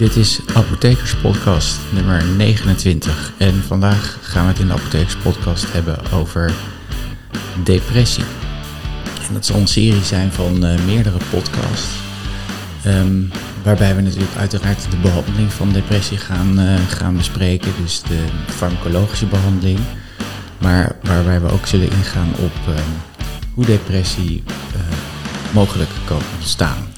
Dit is Apothekers Podcast nummer 29. En vandaag gaan we het in de Apothekers Podcast hebben over depressie. En dat zal een serie zijn van uh, meerdere podcasts. Um, waarbij we natuurlijk uiteraard de behandeling van depressie gaan, uh, gaan bespreken. Dus de farmacologische behandeling. Maar waarbij we ook zullen ingaan op um, hoe depressie uh, mogelijk kan ontstaan.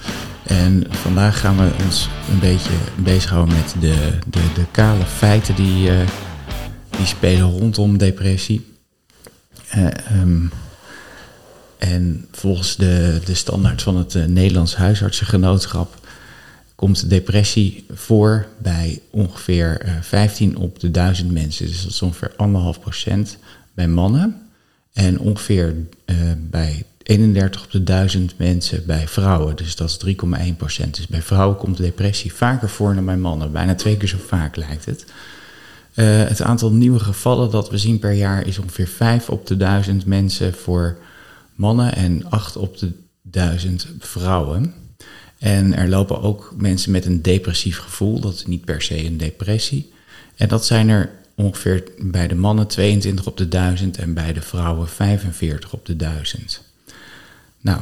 En vandaag gaan we ons een beetje bezighouden met de, de, de kale feiten die, uh, die spelen rondom depressie. Uh, um, en volgens de, de standaard van het uh, Nederlands huisartsengenootschap komt depressie voor bij ongeveer 15 op de 1000 mensen. Dus dat is ongeveer anderhalf procent bij mannen. En ongeveer bij 31 op de 1000 mensen bij vrouwen. Dus dat is 3,1 procent. Dus bij vrouwen komt depressie vaker voor dan bij mannen. Bijna twee keer zo vaak lijkt het. Uh, het aantal nieuwe gevallen dat we zien per jaar is ongeveer 5 op de 1000 mensen voor mannen en 8 op de 1000 vrouwen. En er lopen ook mensen met een depressief gevoel. Dat is niet per se een depressie. En dat zijn er ongeveer bij de mannen 22 op de 1000 en bij de vrouwen 45 op de 1000. Nou,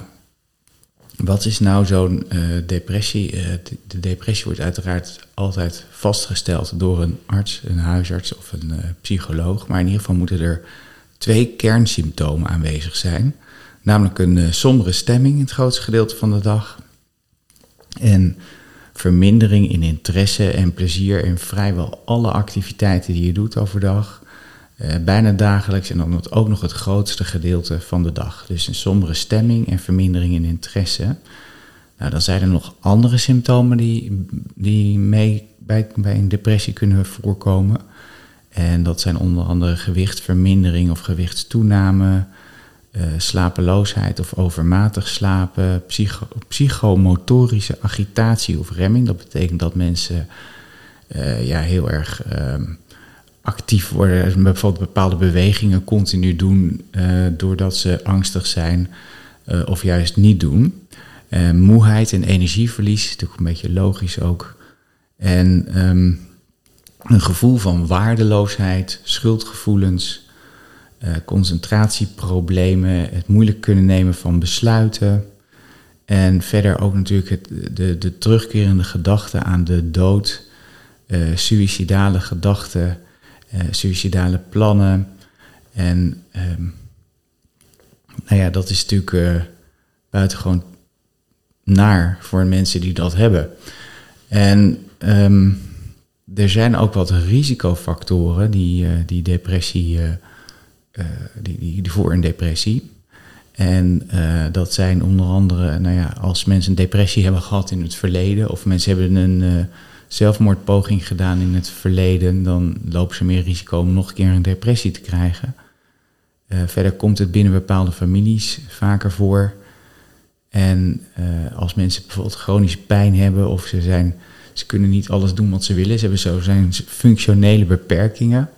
wat is nou zo'n uh, depressie? Uh, de, de, depressie wordt uiteraard altijd vastgesteld door een arts, een huisarts of een uh, psycholoog. Maar in ieder geval moeten er twee kernsymptomen aanwezig zijn. Namelijk een sombere stemming in het grootste gedeelte van de dag. En vermindering in interesse en plezier in vrijwel alle activiteiten die je doet overdag. Uh, bijna dagelijks en dan ook nog het grootste gedeelte van de dag. Dus een sombere stemming en vermindering in interesse. Nou, dan zijn er nog andere symptomen die, die mee bij, bij een depressie kunnen voorkomen. En dat zijn onder andere gewichtvermindering of gewichtstoename, uh, slapeloosheid of overmatig slapen, psycho psychomotorische agitatie of remming. Dat betekent dat mensen uh, ja, heel erg ehm, actief worden, bijvoorbeeld bepaalde bewegingen continu doen uh, doordat ze angstig zijn uh, of juist niet doen. Uh, moeheid en energieverlies, natuurlijk een beetje logisch ook. En um, een gevoel van waardeloosheid, schuldgevoelens, concentratieproblemen, het moeilijk kunnen nemen van besluiten. En verder ook natuurlijk het, de, de terugkerende gedachten aan de dood, suïcidale gedachten uh, suïcidale plannen. En um, nou ja, dat is natuurlijk uh, buitengewoon naar voor mensen die dat hebben. En um, er zijn ook wat risicofactoren die, uh, die depressie, die, die, die voor een depressie. En dat zijn onder andere, nou ja, als mensen een depressie hebben gehad in het verleden, of mensen hebben een zelfmoordpoging gedaan in het verleden, dan lopen ze meer risico om nog een keer een depressie te krijgen. Uh, verder komt het binnen bepaalde families vaker voor. En uh, als mensen bijvoorbeeld chronische pijn hebben of ze, zijn, ze kunnen niet alles doen wat ze willen, ze hebben zo zijn functionele beperkingen,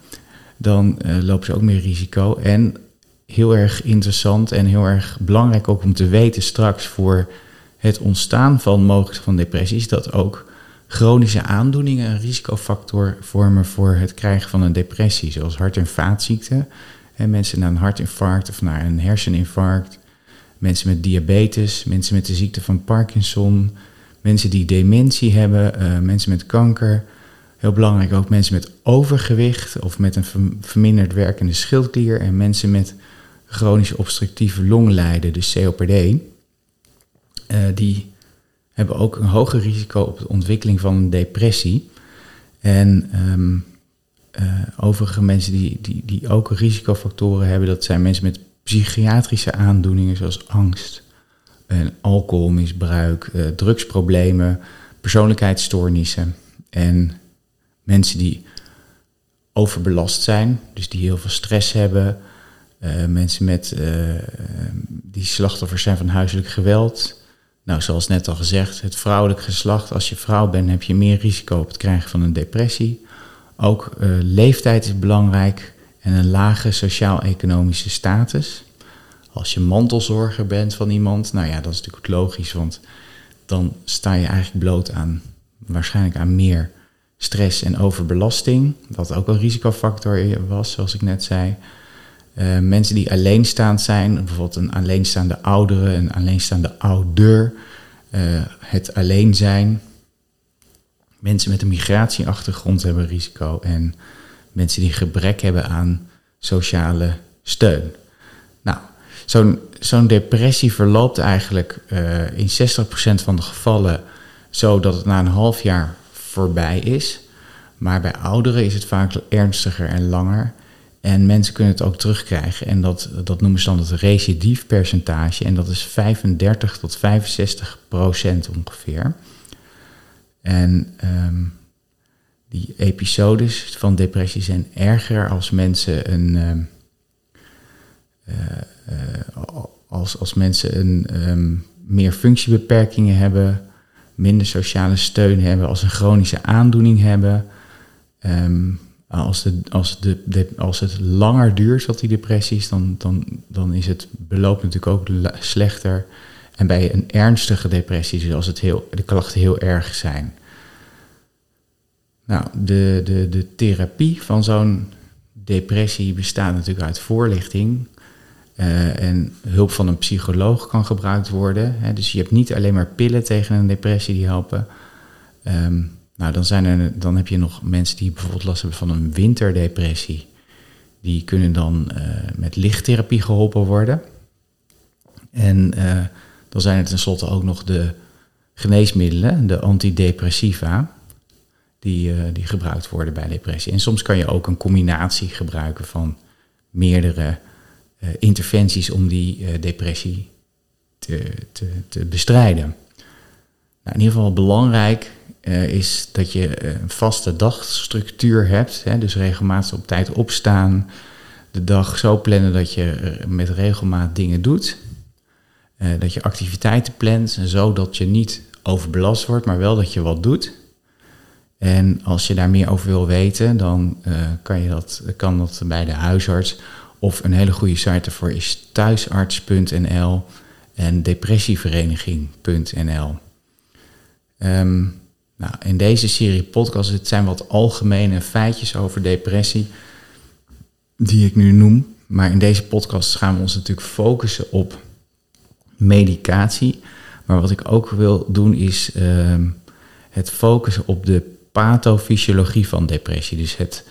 dan uh, lopen ze ook meer risico. En heel erg interessant en heel erg belangrijk ook om te weten straks voor het ontstaan van mogelijk van depressies, dat ook chronische aandoeningen een risicofactor vormen voor het krijgen van een depressie, zoals hart- en vaatziekten. En mensen na een hartinfarct of na een herseninfarct, mensen met diabetes, mensen met de ziekte van Parkinson, mensen die dementie hebben, uh, mensen met kanker. Heel belangrijk ook mensen met overgewicht of met een verminderd werkende schildklier en mensen met chronisch obstructieve longlijden, dus COPD. Uh, die hebben ook een hoger risico op de ontwikkeling van een depressie. En um, uh, overige mensen die, die, die ook risicofactoren hebben, dat zijn mensen met psychiatrische aandoeningen zoals angst, en alcoholmisbruik, uh, drugsproblemen, persoonlijkheidsstoornissen en mensen die overbelast zijn, dus die heel veel stress hebben, mensen met, die slachtoffers zijn van huiselijk geweld, nou, zoals net al gezegd, het vrouwelijk geslacht. Als je vrouw bent, heb je meer risico op het krijgen van een depressie. Ook uh, leeftijd is belangrijk en een lage sociaal-economische status. Als je mantelzorger bent van iemand, nou ja, dat is natuurlijk logisch, want dan sta je eigenlijk bloot aan waarschijnlijk aan meer stress en overbelasting, wat ook een risicofactor was, zoals ik net zei. Uh, mensen die alleenstaand zijn, bijvoorbeeld een alleenstaande oudere, een alleenstaande ouder, uh, het alleen zijn. Mensen met een migratieachtergrond hebben risico en mensen die gebrek hebben aan sociale steun. Nou, zo'n zo'n depressie verloopt eigenlijk uh, in 60% van de gevallen zo dat het na een half jaar voorbij is. Maar bij ouderen is het vaak ernstiger en langer. En mensen kunnen het ook terugkrijgen. En dat, dat noemen ze dan het recidiefpercentage. En dat is 35 tot 65 procent ongeveer. En um, die episodes van depressie zijn erger als mensen een. Um, uh, uh, als, als mensen een, um, meer functiebeperkingen hebben, minder sociale steun hebben, als een chronische aandoening hebben. Um, als, de, als, de, de, als het langer duurt, wat die depressie is, dan, dan, dan is het beloop natuurlijk ook slechter. En bij een ernstige depressie, dus als het heel, de klachten heel erg zijn. Nou, de, de, de therapie van zo'n depressie bestaat natuurlijk uit voorlichting. Uh, en hulp van een psycholoog kan gebruikt worden. Hè. Dus je hebt niet alleen maar pillen tegen een depressie die helpen. Um, nou, dan, zijn er, dan heb je nog mensen die bijvoorbeeld last hebben van een winterdepressie. Die kunnen dan uh, met lichttherapie geholpen worden. En uh, dan zijn er tenslotte ook nog de geneesmiddelen, de antidepressiva, die, uh, die gebruikt worden bij depressie. En soms kan je ook een combinatie gebruiken van meerdere interventies om die depressie te, te, te bestrijden. Nou, in ieder geval belangrijk uh, is dat je een vaste dagstructuur hebt. Hè, dus regelmatig op tijd opstaan. De dag zo plannen dat je met regelmaat dingen doet. Dat je activiteiten plant, zodat je niet overbelast wordt, maar wel dat je wat doet. En als je daar meer over wil weten, dan kan, je dat, kan dat bij de huisarts. Of een hele goede site ervoor is thuisarts.nl en depressievereniging.nl. Um, nou, in deze serie podcasts het zijn wat algemene feitjes over depressie die ik nu noem. Maar in deze podcast gaan we ons natuurlijk focussen op medicatie. Maar wat ik ook wil doen is uh, het focussen op de pathofysiologie van depressie. Dus het,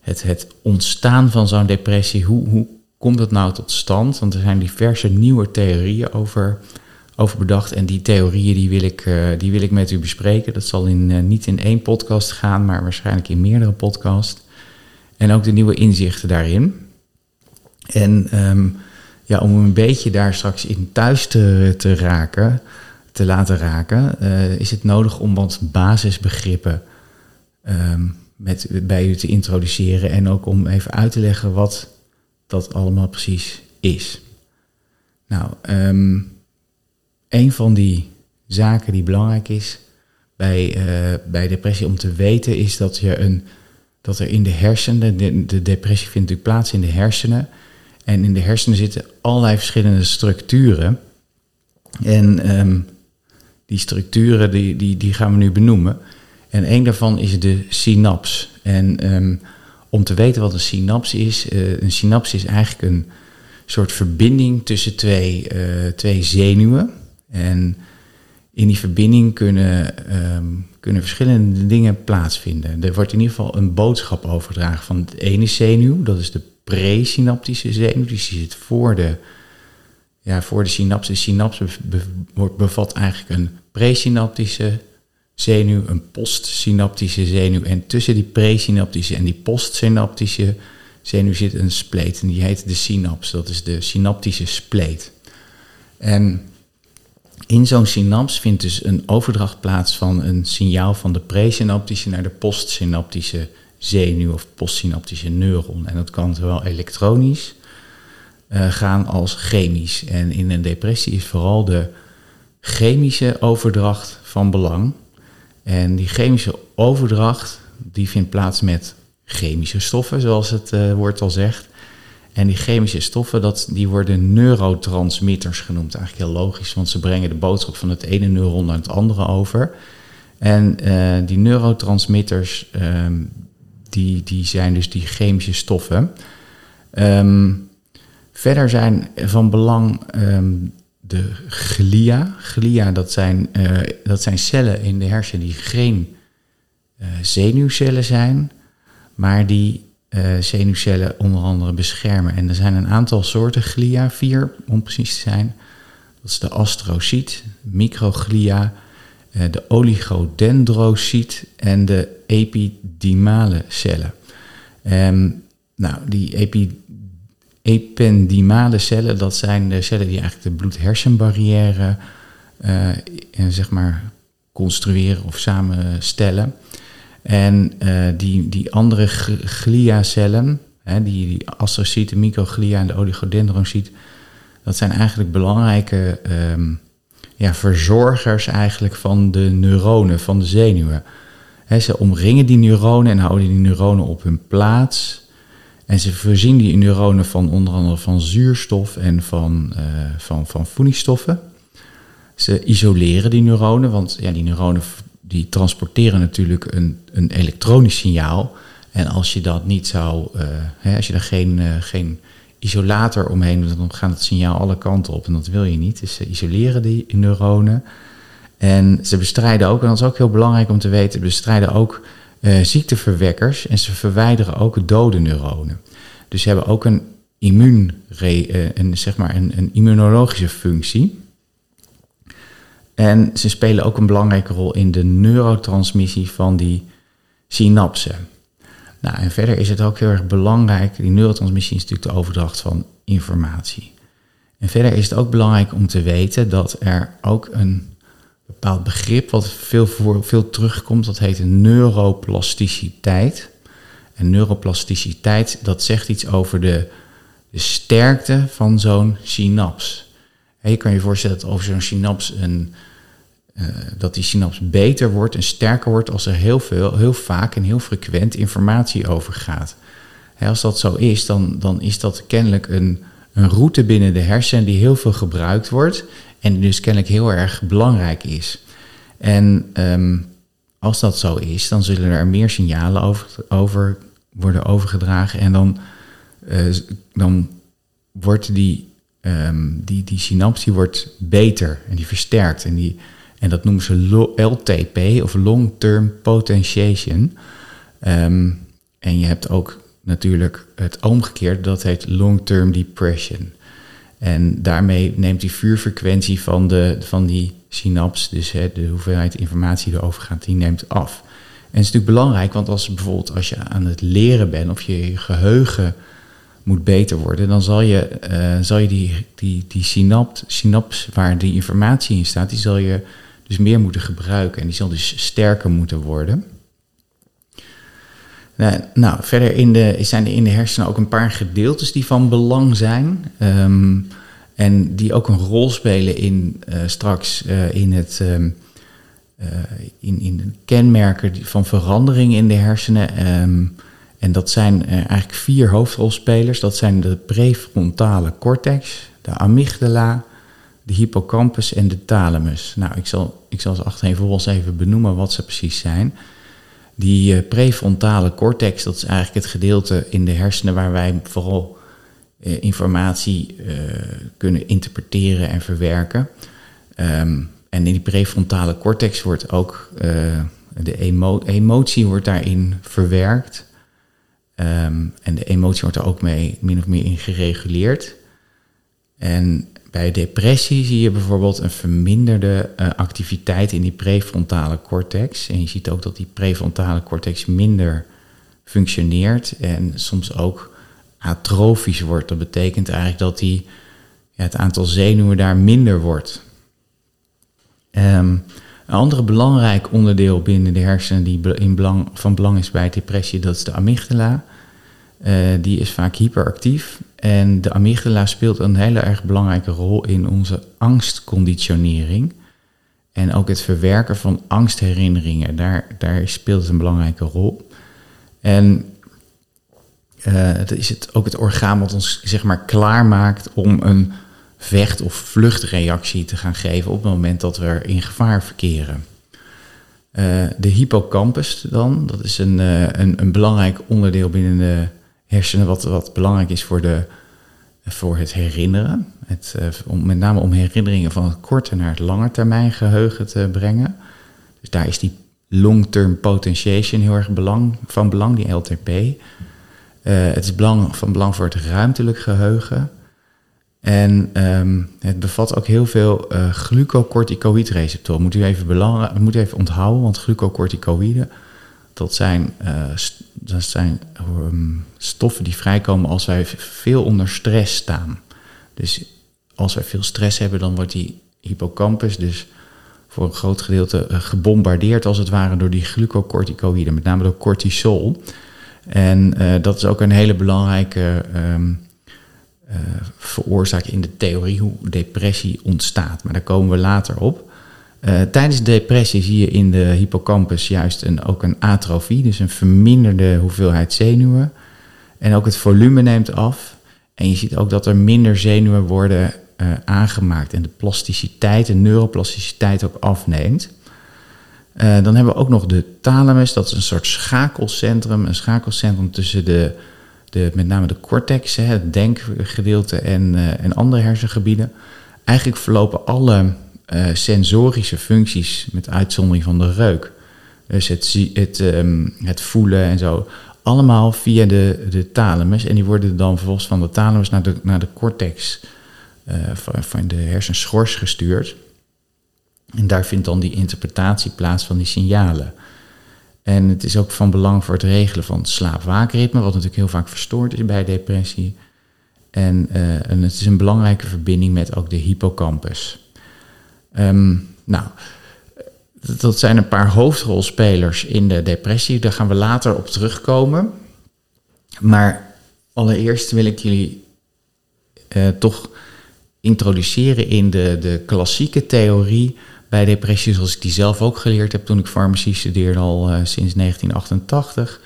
het, het ontstaan van zo'n depressie. Hoe, hoe komt dat nou tot stand? Want er zijn diverse nieuwe theorieën over over bedacht. En die theorieën die wil, ik, uh, die wil ik met u bespreken. Dat zal in, uh, niet in één podcast gaan, maar waarschijnlijk in meerdere podcasts. En ook de nieuwe inzichten daarin. En um, ja, om een beetje daar straks in thuis te, te raken, te laten raken, uh, is het nodig om wat basisbegrippen um, met, bij u te introduceren. En ook om even uit te leggen wat dat allemaal precies is. Nou, um, een van die zaken die belangrijk is bij, uh, bij depressie om te weten is dat, je een, dat er in de hersenen, de, de depressie vindt natuurlijk plaats in de hersenen. En in de hersenen zitten allerlei verschillende structuren. En um, die structuren die, die, die gaan we nu benoemen. En een daarvan is de synaps. En um, om te weten wat een synaps is, uh, een synaps is eigenlijk een soort verbinding tussen twee, uh, twee zenuwen. En in die verbinding kunnen, um, kunnen verschillende dingen plaatsvinden. Er wordt in ieder geval een boodschap overgedragen van het ene zenuw, dat is de presynaptische zenuw, die zit voor de, ja, voor de synaps. De synaps bevat eigenlijk een presynaptische zenuw, een postsynaptische zenuw. En tussen die presynaptische en die postsynaptische zenuw zit een spleet. En die heet de synaps. Dat is de synaptische spleet. En in zo'n synaps vindt dus een overdracht plaats van een signaal van de presynaptische naar de postsynaptische zenuw of postsynaptische neuron. En dat kan zowel elektronisch uh, gaan als chemisch. En in een depressie is vooral de chemische overdracht van belang. En die chemische overdracht die vindt plaats met chemische stoffen, zoals het uh, woord al zegt. En die chemische stoffen, dat, die worden neurotransmitters genoemd. Eigenlijk heel logisch, want ze brengen de boodschap van het ene neuron naar het andere over. En die neurotransmitters, ehm, die, die zijn dus die chemische stoffen. Ehm, verder zijn van belang ehm, de glia. Glia, dat zijn, dat zijn cellen in de hersenen die geen zenuwcellen zijn, maar die uh, zenuwcellen onder andere beschermen. En er zijn een aantal soorten glia, vier om precies te zijn. Dat is de astrocyt, microglia, uh, de oligodendrocyt en de epidymale cellen. Um, nou, die epi ependymale cellen, dat zijn de cellen die eigenlijk de bloed-hersenbarrière uh, zeg maar construeren of samenstellen. En uh, die, die andere gliacellen, hè, die, die astrocyten, microglia en de oligodendrocyt, dat zijn eigenlijk belangrijke um, ja, verzorgers eigenlijk van de neuronen, van de zenuwen. ze omringen die neuronen en houden die neuronen op hun plaats. En ze voorzien die neuronen van onder andere van zuurstof en van, uh, van, van voedingsstoffen. Ze isoleren die neuronen, want ja, die neuronen die transporteren natuurlijk een, een elektronisch signaal. En als je dat niet zou, uh, hè, als je daar geen, uh, geen isolator omheen doet, dan gaat het signaal alle kanten op en dat wil je niet. Dus ze isoleren die neuronen. En ze bestrijden ook, en dat is ook heel belangrijk om te weten, bestrijden ook uh, ziekteverwekkers en ze verwijderen ook dode neuronen. Dus ze hebben ook een immuun, een, zeg maar een, een immunologische functie. En ze spelen ook een belangrijke rol in de neurotransmissie van die synapsen. Nou, en verder is het ook heel erg belangrijk, die neurotransmissie is natuurlijk de overdracht van informatie. En verder is het ook belangrijk om te weten dat er ook een bepaald begrip wat veel, veel terugkomt, dat heet neuroplasticiteit. En neuroplasticiteit, dat zegt iets over de, de sterkte van zo'n synaps. je kan je voorstellen dat over zo'n synaps een, uh, dat die synaps beter wordt en sterker wordt als er heel veel, heel vaak en heel frequent informatie over gaat. als dat zo is, dan, dan is dat kennelijk een, een route binnen de hersenen die heel veel gebruikt wordt en dus kennelijk heel erg belangrijk is. En um, als dat zo is, dan zullen er meer signalen over, over worden overgedragen en dan, uh, dan wordt die, um, die, die synaps wordt beter en die versterkt en die en dat noemen ze LTP of Long Term Potentiation. Um, en je hebt ook natuurlijk het omgekeerde, dat heet Long Term Depression. En daarmee neemt die vuurfrequentie van, de, van die synaps, dus de hoeveelheid informatie die erover gaat, die neemt af. En het is natuurlijk belangrijk, want als bijvoorbeeld als je aan het leren bent of je, je geheugen moet beter worden, dan zal je, uh, zal je die, die, die synaps, synaps waar die informatie in staat, die zal je dus meer moeten gebruiken en die zal dus sterker moeten worden. Nou, nou verder in de, zijn er in de hersenen ook een paar gedeeltes die van belang zijn. Um, en die ook een rol spelen in uh, straks uh, in het uh, in, in de kenmerken van verandering in de hersenen. Um, en dat zijn eigenlijk vier hoofdrolspelers. Dat zijn de prefrontale cortex, de amygdala, de hippocampus en de thalamus. Nou, ik zal, ik zal ze achtereenvolgens even benoemen wat ze precies zijn. Die uh, prefrontale cortex, dat is eigenlijk het gedeelte in de hersenen waar wij vooral uh, informatie uh, kunnen interpreteren en verwerken. Um, en in die prefrontale cortex wordt ook de emo emotie wordt daarin verwerkt. Um, en de emotie wordt er ook mee min of meer in gereguleerd. En bij depressie zie je bijvoorbeeld een verminderde uh, activiteit in die prefrontale cortex. En je ziet ook dat die prefrontale cortex minder functioneert en soms ook atrofisch wordt. Dat betekent eigenlijk dat die, ja, het aantal zenuwen daar minder wordt. Um, een ander belangrijk onderdeel binnen de hersenen die in belang, van belang is bij depressie, dat is de amygdala. Uh, die is vaak hyperactief en de amygdala speelt een hele erg belangrijke rol in onze angstconditionering. En ook het verwerken van angstherinneringen, daar, daar speelt het een belangrijke rol. En uh, dat is het, ook het orgaan wat ons zeg maar klaarmaakt om een vecht- of vluchtreactie te gaan geven op het moment dat we in gevaar verkeren. de hippocampus dan, dat is een, een, een, belangrijk onderdeel binnen de hersenen, wat, wat belangrijk is voor, de, voor het herinneren. Het, om, met name om herinneringen van het korte naar het lange termijn geheugen te brengen. Dus daar is die long-term potentiation heel erg van belang, die LTP. het is belang, van belang voor het ruimtelijk geheugen. En um, het bevat ook heel veel uh, glucocorticoïdreceptoren. Moet u even, belang, moet u even onthouden, want glucocorticoïden, dat zijn, dat zijn um, stoffen die vrijkomen als wij veel onder stress staan. Dus als wij veel stress hebben, dan wordt die hippocampus dus voor een groot gedeelte uh, gebombardeerd als het ware door die glucocorticoïden, met name door cortisol. En dat is ook een hele belangrijke um, uh, veroorzaakt in de theorie hoe depressie ontstaat. Maar daar komen we later op. Uh, tijdens depressie zie je in de hippocampus juist een, ook een atrofie, dus een verminderde hoeveelheid zenuwen. En ook het volume neemt af. En je ziet ook dat er minder zenuwen worden uh, aangemaakt en de plasticiteit, de neuroplasticiteit ook afneemt. Uh, dan hebben we ook nog de thalamus, dat is een soort schakelcentrum, een schakelcentrum tussen de de, met name de cortex, het denkgedeelte en, en andere hersengebieden. Eigenlijk verlopen alle uh, sensorische functies, met uitzondering van de reuk, dus het, het, um, het voelen en zo, allemaal via de, de thalamus. En die worden dan vervolgens van de thalamus naar de, naar de cortex uh, van, de hersenschors gestuurd. En daar vindt dan die interpretatie plaats van die signalen. En het is ook van belang voor het regelen van het slaap-waakritme, wat natuurlijk heel vaak verstoord is bij depressie. En, uh, en het is een belangrijke verbinding met ook de hippocampus. Um, nou, dat zijn een paar hoofdrolspelers in de depressie. Daar gaan we later op terugkomen. Maar allereerst wil ik jullie uh, toch introduceren in de, de klassieke theorie bij depressie, zoals ik die zelf ook geleerd heb toen ik farmacie studeerde al uh, sinds 1988.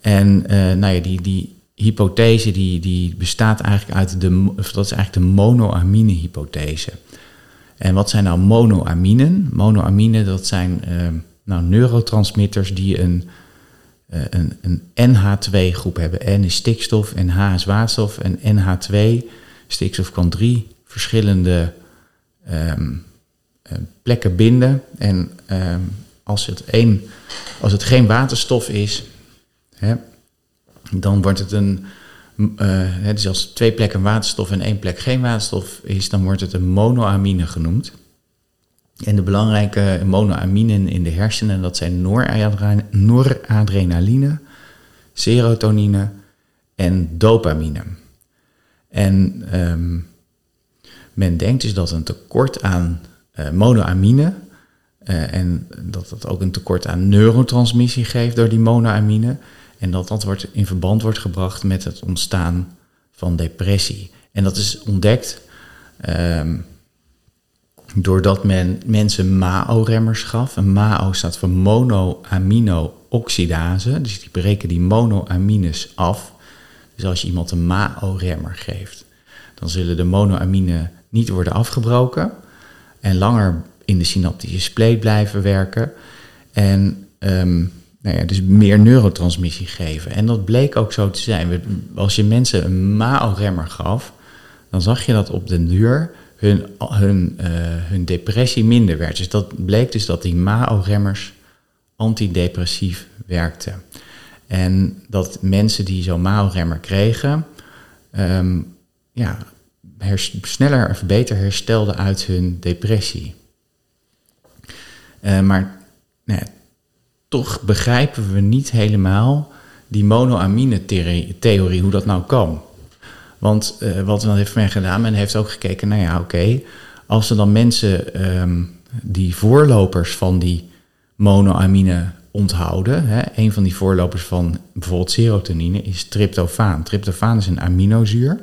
En uh, nou ja, die, die hypothese die, die bestaat eigenlijk uit de, dat is eigenlijk de monoamine-hypothese. En wat zijn nou monoaminen? Monoaminen, dat zijn uh, nou, neurotransmitters die een, een, een NH2-groep hebben. N is stikstof en H is waterstof. En NH2, stikstof kan drie verschillende um, eh, plekken binden. En ehm, als, het één, als het geen waterstof is, hè, dan wordt het een. Uh, dus als twee plekken waterstof en één plek geen waterstof is, dan wordt het een monoamine genoemd. En de belangrijke monoaminen in de hersenen, dat zijn noradrenaline, serotonine en dopamine. En um, men denkt dus dat een tekort aan uh, monoamine. Uh, en dat dat ook een tekort aan neurotransmissie geeft door die monoamine. En dat dat wordt in verband wordt gebracht met het ontstaan van depressie. En dat is ontdekt um, doordat men mensen MAO-remmers gaf. Een MAO staat voor monoamino-oxidase. Dus die breken die monoamines af. Dus als je iemand een MAO-remmer geeft, dan zullen de monoamine niet worden afgebroken en langer in de synaptische spleet blijven werken. En um, nou ja, dus meer neurotransmissie geven. En dat bleek ook zo te zijn. Als je mensen een MAO-remmer gaf, dan zag je dat op den duur hun, hun, uh, hun depressie minder werd. Dus dat bleek dus dat die MAO-remmers antidepressief werkten. En dat mensen die zo'n MAO-remmer kregen, um, ja, sneller of beter herstelden uit hun depressie. Uh, maar nou toch begrijpen we niet helemaal die monoamine-theorie, hoe dat nou kan. Want uh, wat dan heeft men gedaan, men heeft ook gekeken, nou ja, oké, als er dan mensen um, die voorlopers van die monoamine onthouden, hè, een van die voorlopers van bijvoorbeeld serotonine is tryptofaan. Tryptofaan is een aminozuur.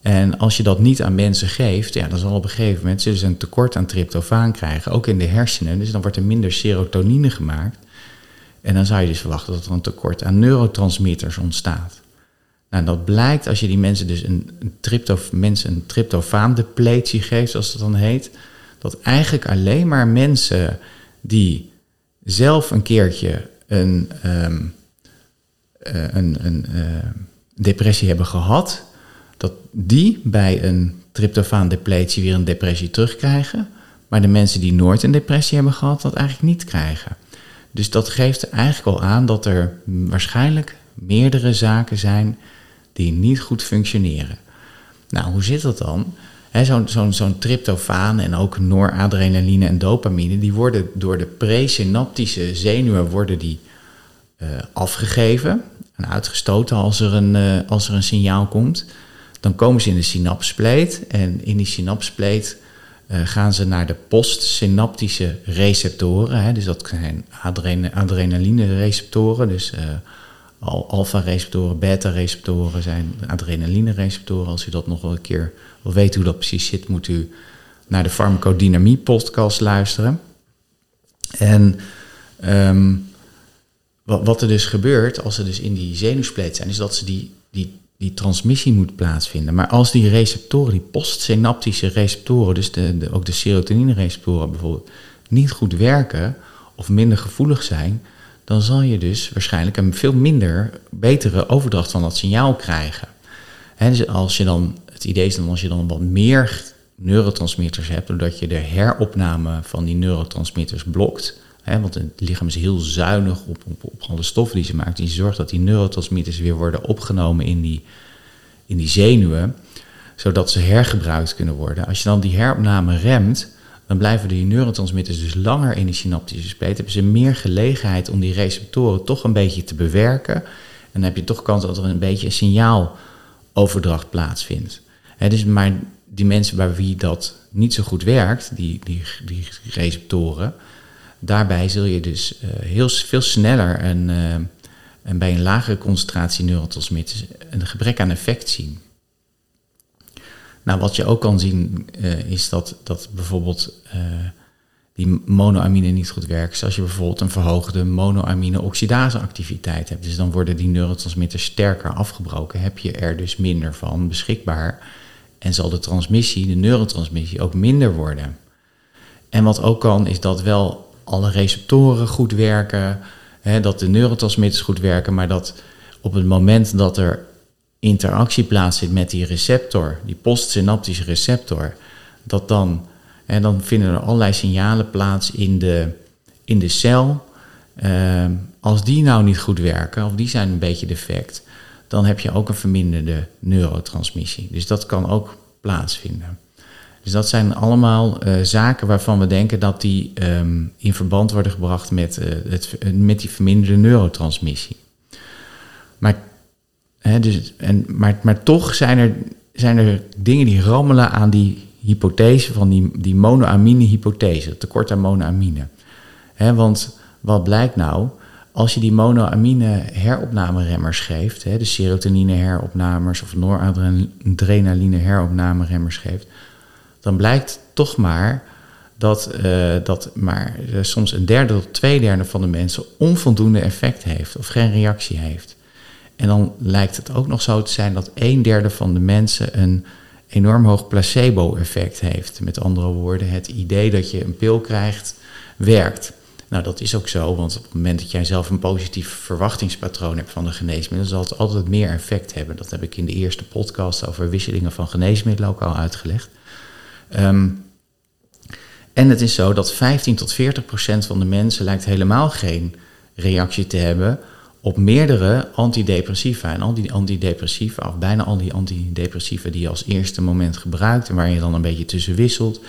En als je dat niet aan mensen geeft, ja, dan zal op een gegeven moment ze een tekort aan tryptofaan krijgen, ook in de hersenen. Dus dan wordt er minder serotonine gemaakt. En dan zou je dus verwachten dat er een tekort aan neurotransmitters ontstaat. Nou, dat blijkt als je die mensen dus een, een, mensen een tryptofaan-depletie geeft, zoals dat dan heet, dat eigenlijk alleen maar mensen die zelf een keertje een, ehm, eh, een, een eh, depressie hebben gehad, dat die bij een tryptofaan-depletie weer een depressie terugkrijgen, maar de mensen die nooit een depressie hebben gehad, dat eigenlijk niet krijgen. Dus dat geeft eigenlijk al aan dat er waarschijnlijk meerdere zaken zijn die niet goed functioneren. Nou, hoe zit dat dan? Zo'n zo tryptofaan en ook noradrenaline en dopamine, die worden door de presynaptische zenuwen worden die, uh, afgegeven en uitgestoten als er, een, uh, als er een signaal komt. Dan komen ze in de synapspleet en in die synapspleet gaan ze naar de postsynaptische receptoren. Hè, dus dat zijn adren adrenaline receptoren, dus alfa-receptoren, beta-receptoren zijn adrenaline-receptoren. Als u dat nog wel een keer wil weten hoe dat precies zit, moet u naar de farmacodynamie-podcast luisteren. En um, wat, wat, er dus gebeurt als ze dus in die zenuwspleet zijn, is dat ze die, die, die transmissie moet plaatsvinden. Maar als die receptoren, die postsynaptische receptoren, dus de, de, ook de bijvoorbeeld, niet goed werken of minder gevoelig zijn, dan zal je dus waarschijnlijk een veel minder betere overdracht van dat signaal krijgen. En dus als je dan, het idee is dan als je dan wat meer neurotransmitters hebt, doordat je de heropname van die neurotransmitters blokt, want het lichaam is heel zuinig op, op, alle stoffen die ze maakt, die zorgt dat die neurotransmitters weer worden opgenomen in die, in die zenuwen, zodat ze hergebruikt kunnen worden. Als je dan die heropname remt, dan blijven die neurotransmitters dus langer in die synaptische spleet. Hebben ze meer gelegenheid om die receptoren toch een beetje te bewerken. En dan heb je toch kans dat er een beetje een signaaloverdracht plaatsvindt. He, dus maar die mensen bij wie dat niet zo goed werkt, die, die, die receptoren, daarbij zul je dus uh, heel veel sneller en, uh, en bij een lagere concentratie neurotransmitters een gebrek aan effect zien. Nou, wat je ook kan zien uh, is dat, dat bijvoorbeeld die monoamine niet goed werkt. Dus als je bijvoorbeeld een verhoogde monoamine-oxidaseactiviteit hebt, dus dan worden die neurotransmitters sterker afgebroken, heb je er dus minder van beschikbaar. En zal de transmissie, de neurotransmissie, ook minder worden. En wat ook kan, is dat wel alle receptoren goed werken, hè, dat de neurotransmitters goed werken, maar dat op het moment dat er interactie plaatsvindt met die receptor, die postsynaptische receptor, dat dan, en dan vinden er allerlei signalen plaats in de, in de cel. Uh, als die nou niet goed werken, of die zijn een beetje defect, dan heb je ook een verminderde neurotransmissie. Dus dat kan ook plaatsvinden. Dus dat zijn allemaal uh, zaken waarvan we denken dat die um, in verband worden gebracht met, uh, het, met die verminderde neurotransmissie. Maar dus, en, maar, maar toch zijn er, zijn er dingen die rammelen aan die hypothese van die, die monoamine-hypothese, tekort aan monoamine. want wat blijkt nou? Als je die monoamine heropnameremmers geeft, de serotonine heropnamers of noradrenaline heropnameremmers geeft, dan blijkt toch maar dat, uh, dat maar uh, soms een derde tot twee derde van de mensen onvoldoende effect heeft of geen reactie heeft. En dan lijkt het ook nog zo te zijn dat een derde van de mensen een enorm hoog placebo-effect heeft. Met andere woorden, het idee dat je een pil krijgt werkt. Nou, dat is ook zo, want op het moment dat jij zelf een positief verwachtingspatroon hebt van de geneesmiddelen, zal het altijd meer effect hebben. Dat heb ik in de eerste podcast over wisselingen van geneesmiddelen ook al uitgelegd. Um, en het is zo dat 15 tot 40 procent van de mensen lijkt helemaal geen reactie te hebben op meerdere antidepressiva. En al die antidepressiva, of bijna al die antidepressiva die je als eerste moment gebruikt en waar je dan een beetje tussen wisselt,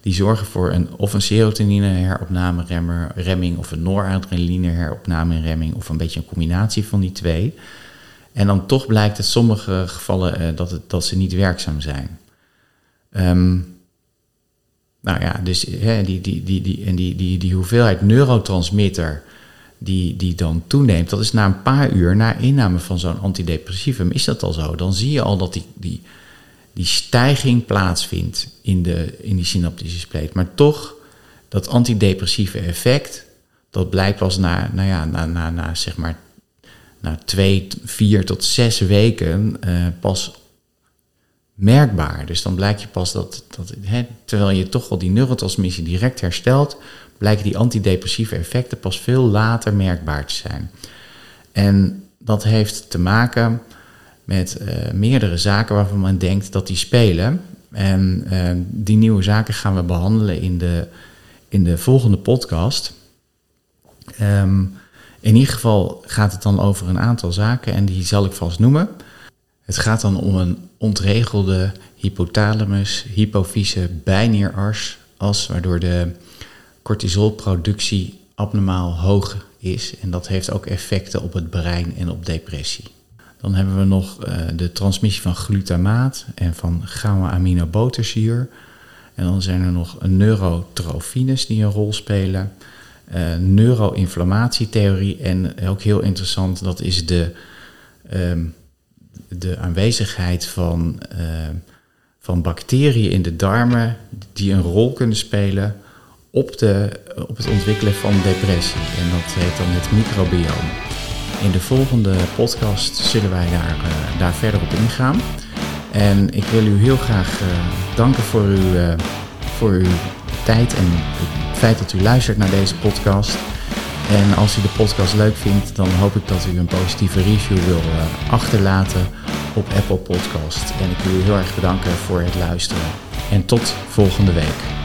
die zorgen voor een, of een serotonine heropname remming of een noradrenaline heropname remming of een beetje een combinatie van die twee. En dan toch blijkt in sommige gevallen uh, dat, het, dat ze niet werkzaam zijn. Um, nou ja, dus hè, die, die, die, die, en die, die, die hoeveelheid neurotransmitter die, die dan toeneemt, dat is na een paar uur na inname van zo'n antidepressivum, is dat al zo. Dan zie je al dat die, die, die stijging plaatsvindt in, de, in die synaptische spleet. Maar toch, dat antidepressieve effect, dat blijkt pas na, nou ja, na, na, na zeg maar, na twee, vier tot zes weken uh, pas merkbaar. Dus dan blijkt je pas dat, dat hè, terwijl je toch wel die neurotransmissie direct herstelt, blijken die antidepressieve effecten pas veel later merkbaar te zijn. En dat heeft te maken met uh, meerdere zaken waarvan men denkt dat die spelen. En uh, die nieuwe zaken gaan we behandelen in de, in de volgende podcast. Um, in ieder geval gaat het dan over een aantal zaken en die zal ik vast noemen. Het gaat dan om een ontregelde hypothalamus, hypofyse bijnieras, as, waardoor de cortisolproductie abnormaal hoog is. En dat heeft ook effecten op het brein en op depressie. Dan hebben we nog uh, de transmissie van glutamaat en van gamma-aminobuterzuur. En dan zijn er nog neurotrofines die een rol spelen. Uh, neuroinflammatietheorie en ook heel interessant, dat is de, um, de aanwezigheid van, uh, van bacteriën in de darmen die een rol kunnen spelen op, de, op het ontwikkelen van depressie. En dat heet dan het microbioom. In de volgende podcast zullen wij daar, uh, daar verder op ingaan. En ik wil u heel graag uh, danken voor uw, uh, voor uw tijd en het feit dat u luistert naar deze podcast. En als u de podcast leuk vindt, dan hoop ik dat u een positieve review wil achterlaten op Apple Podcast. En ik wil u heel erg bedanken voor het luisteren. En tot volgende week.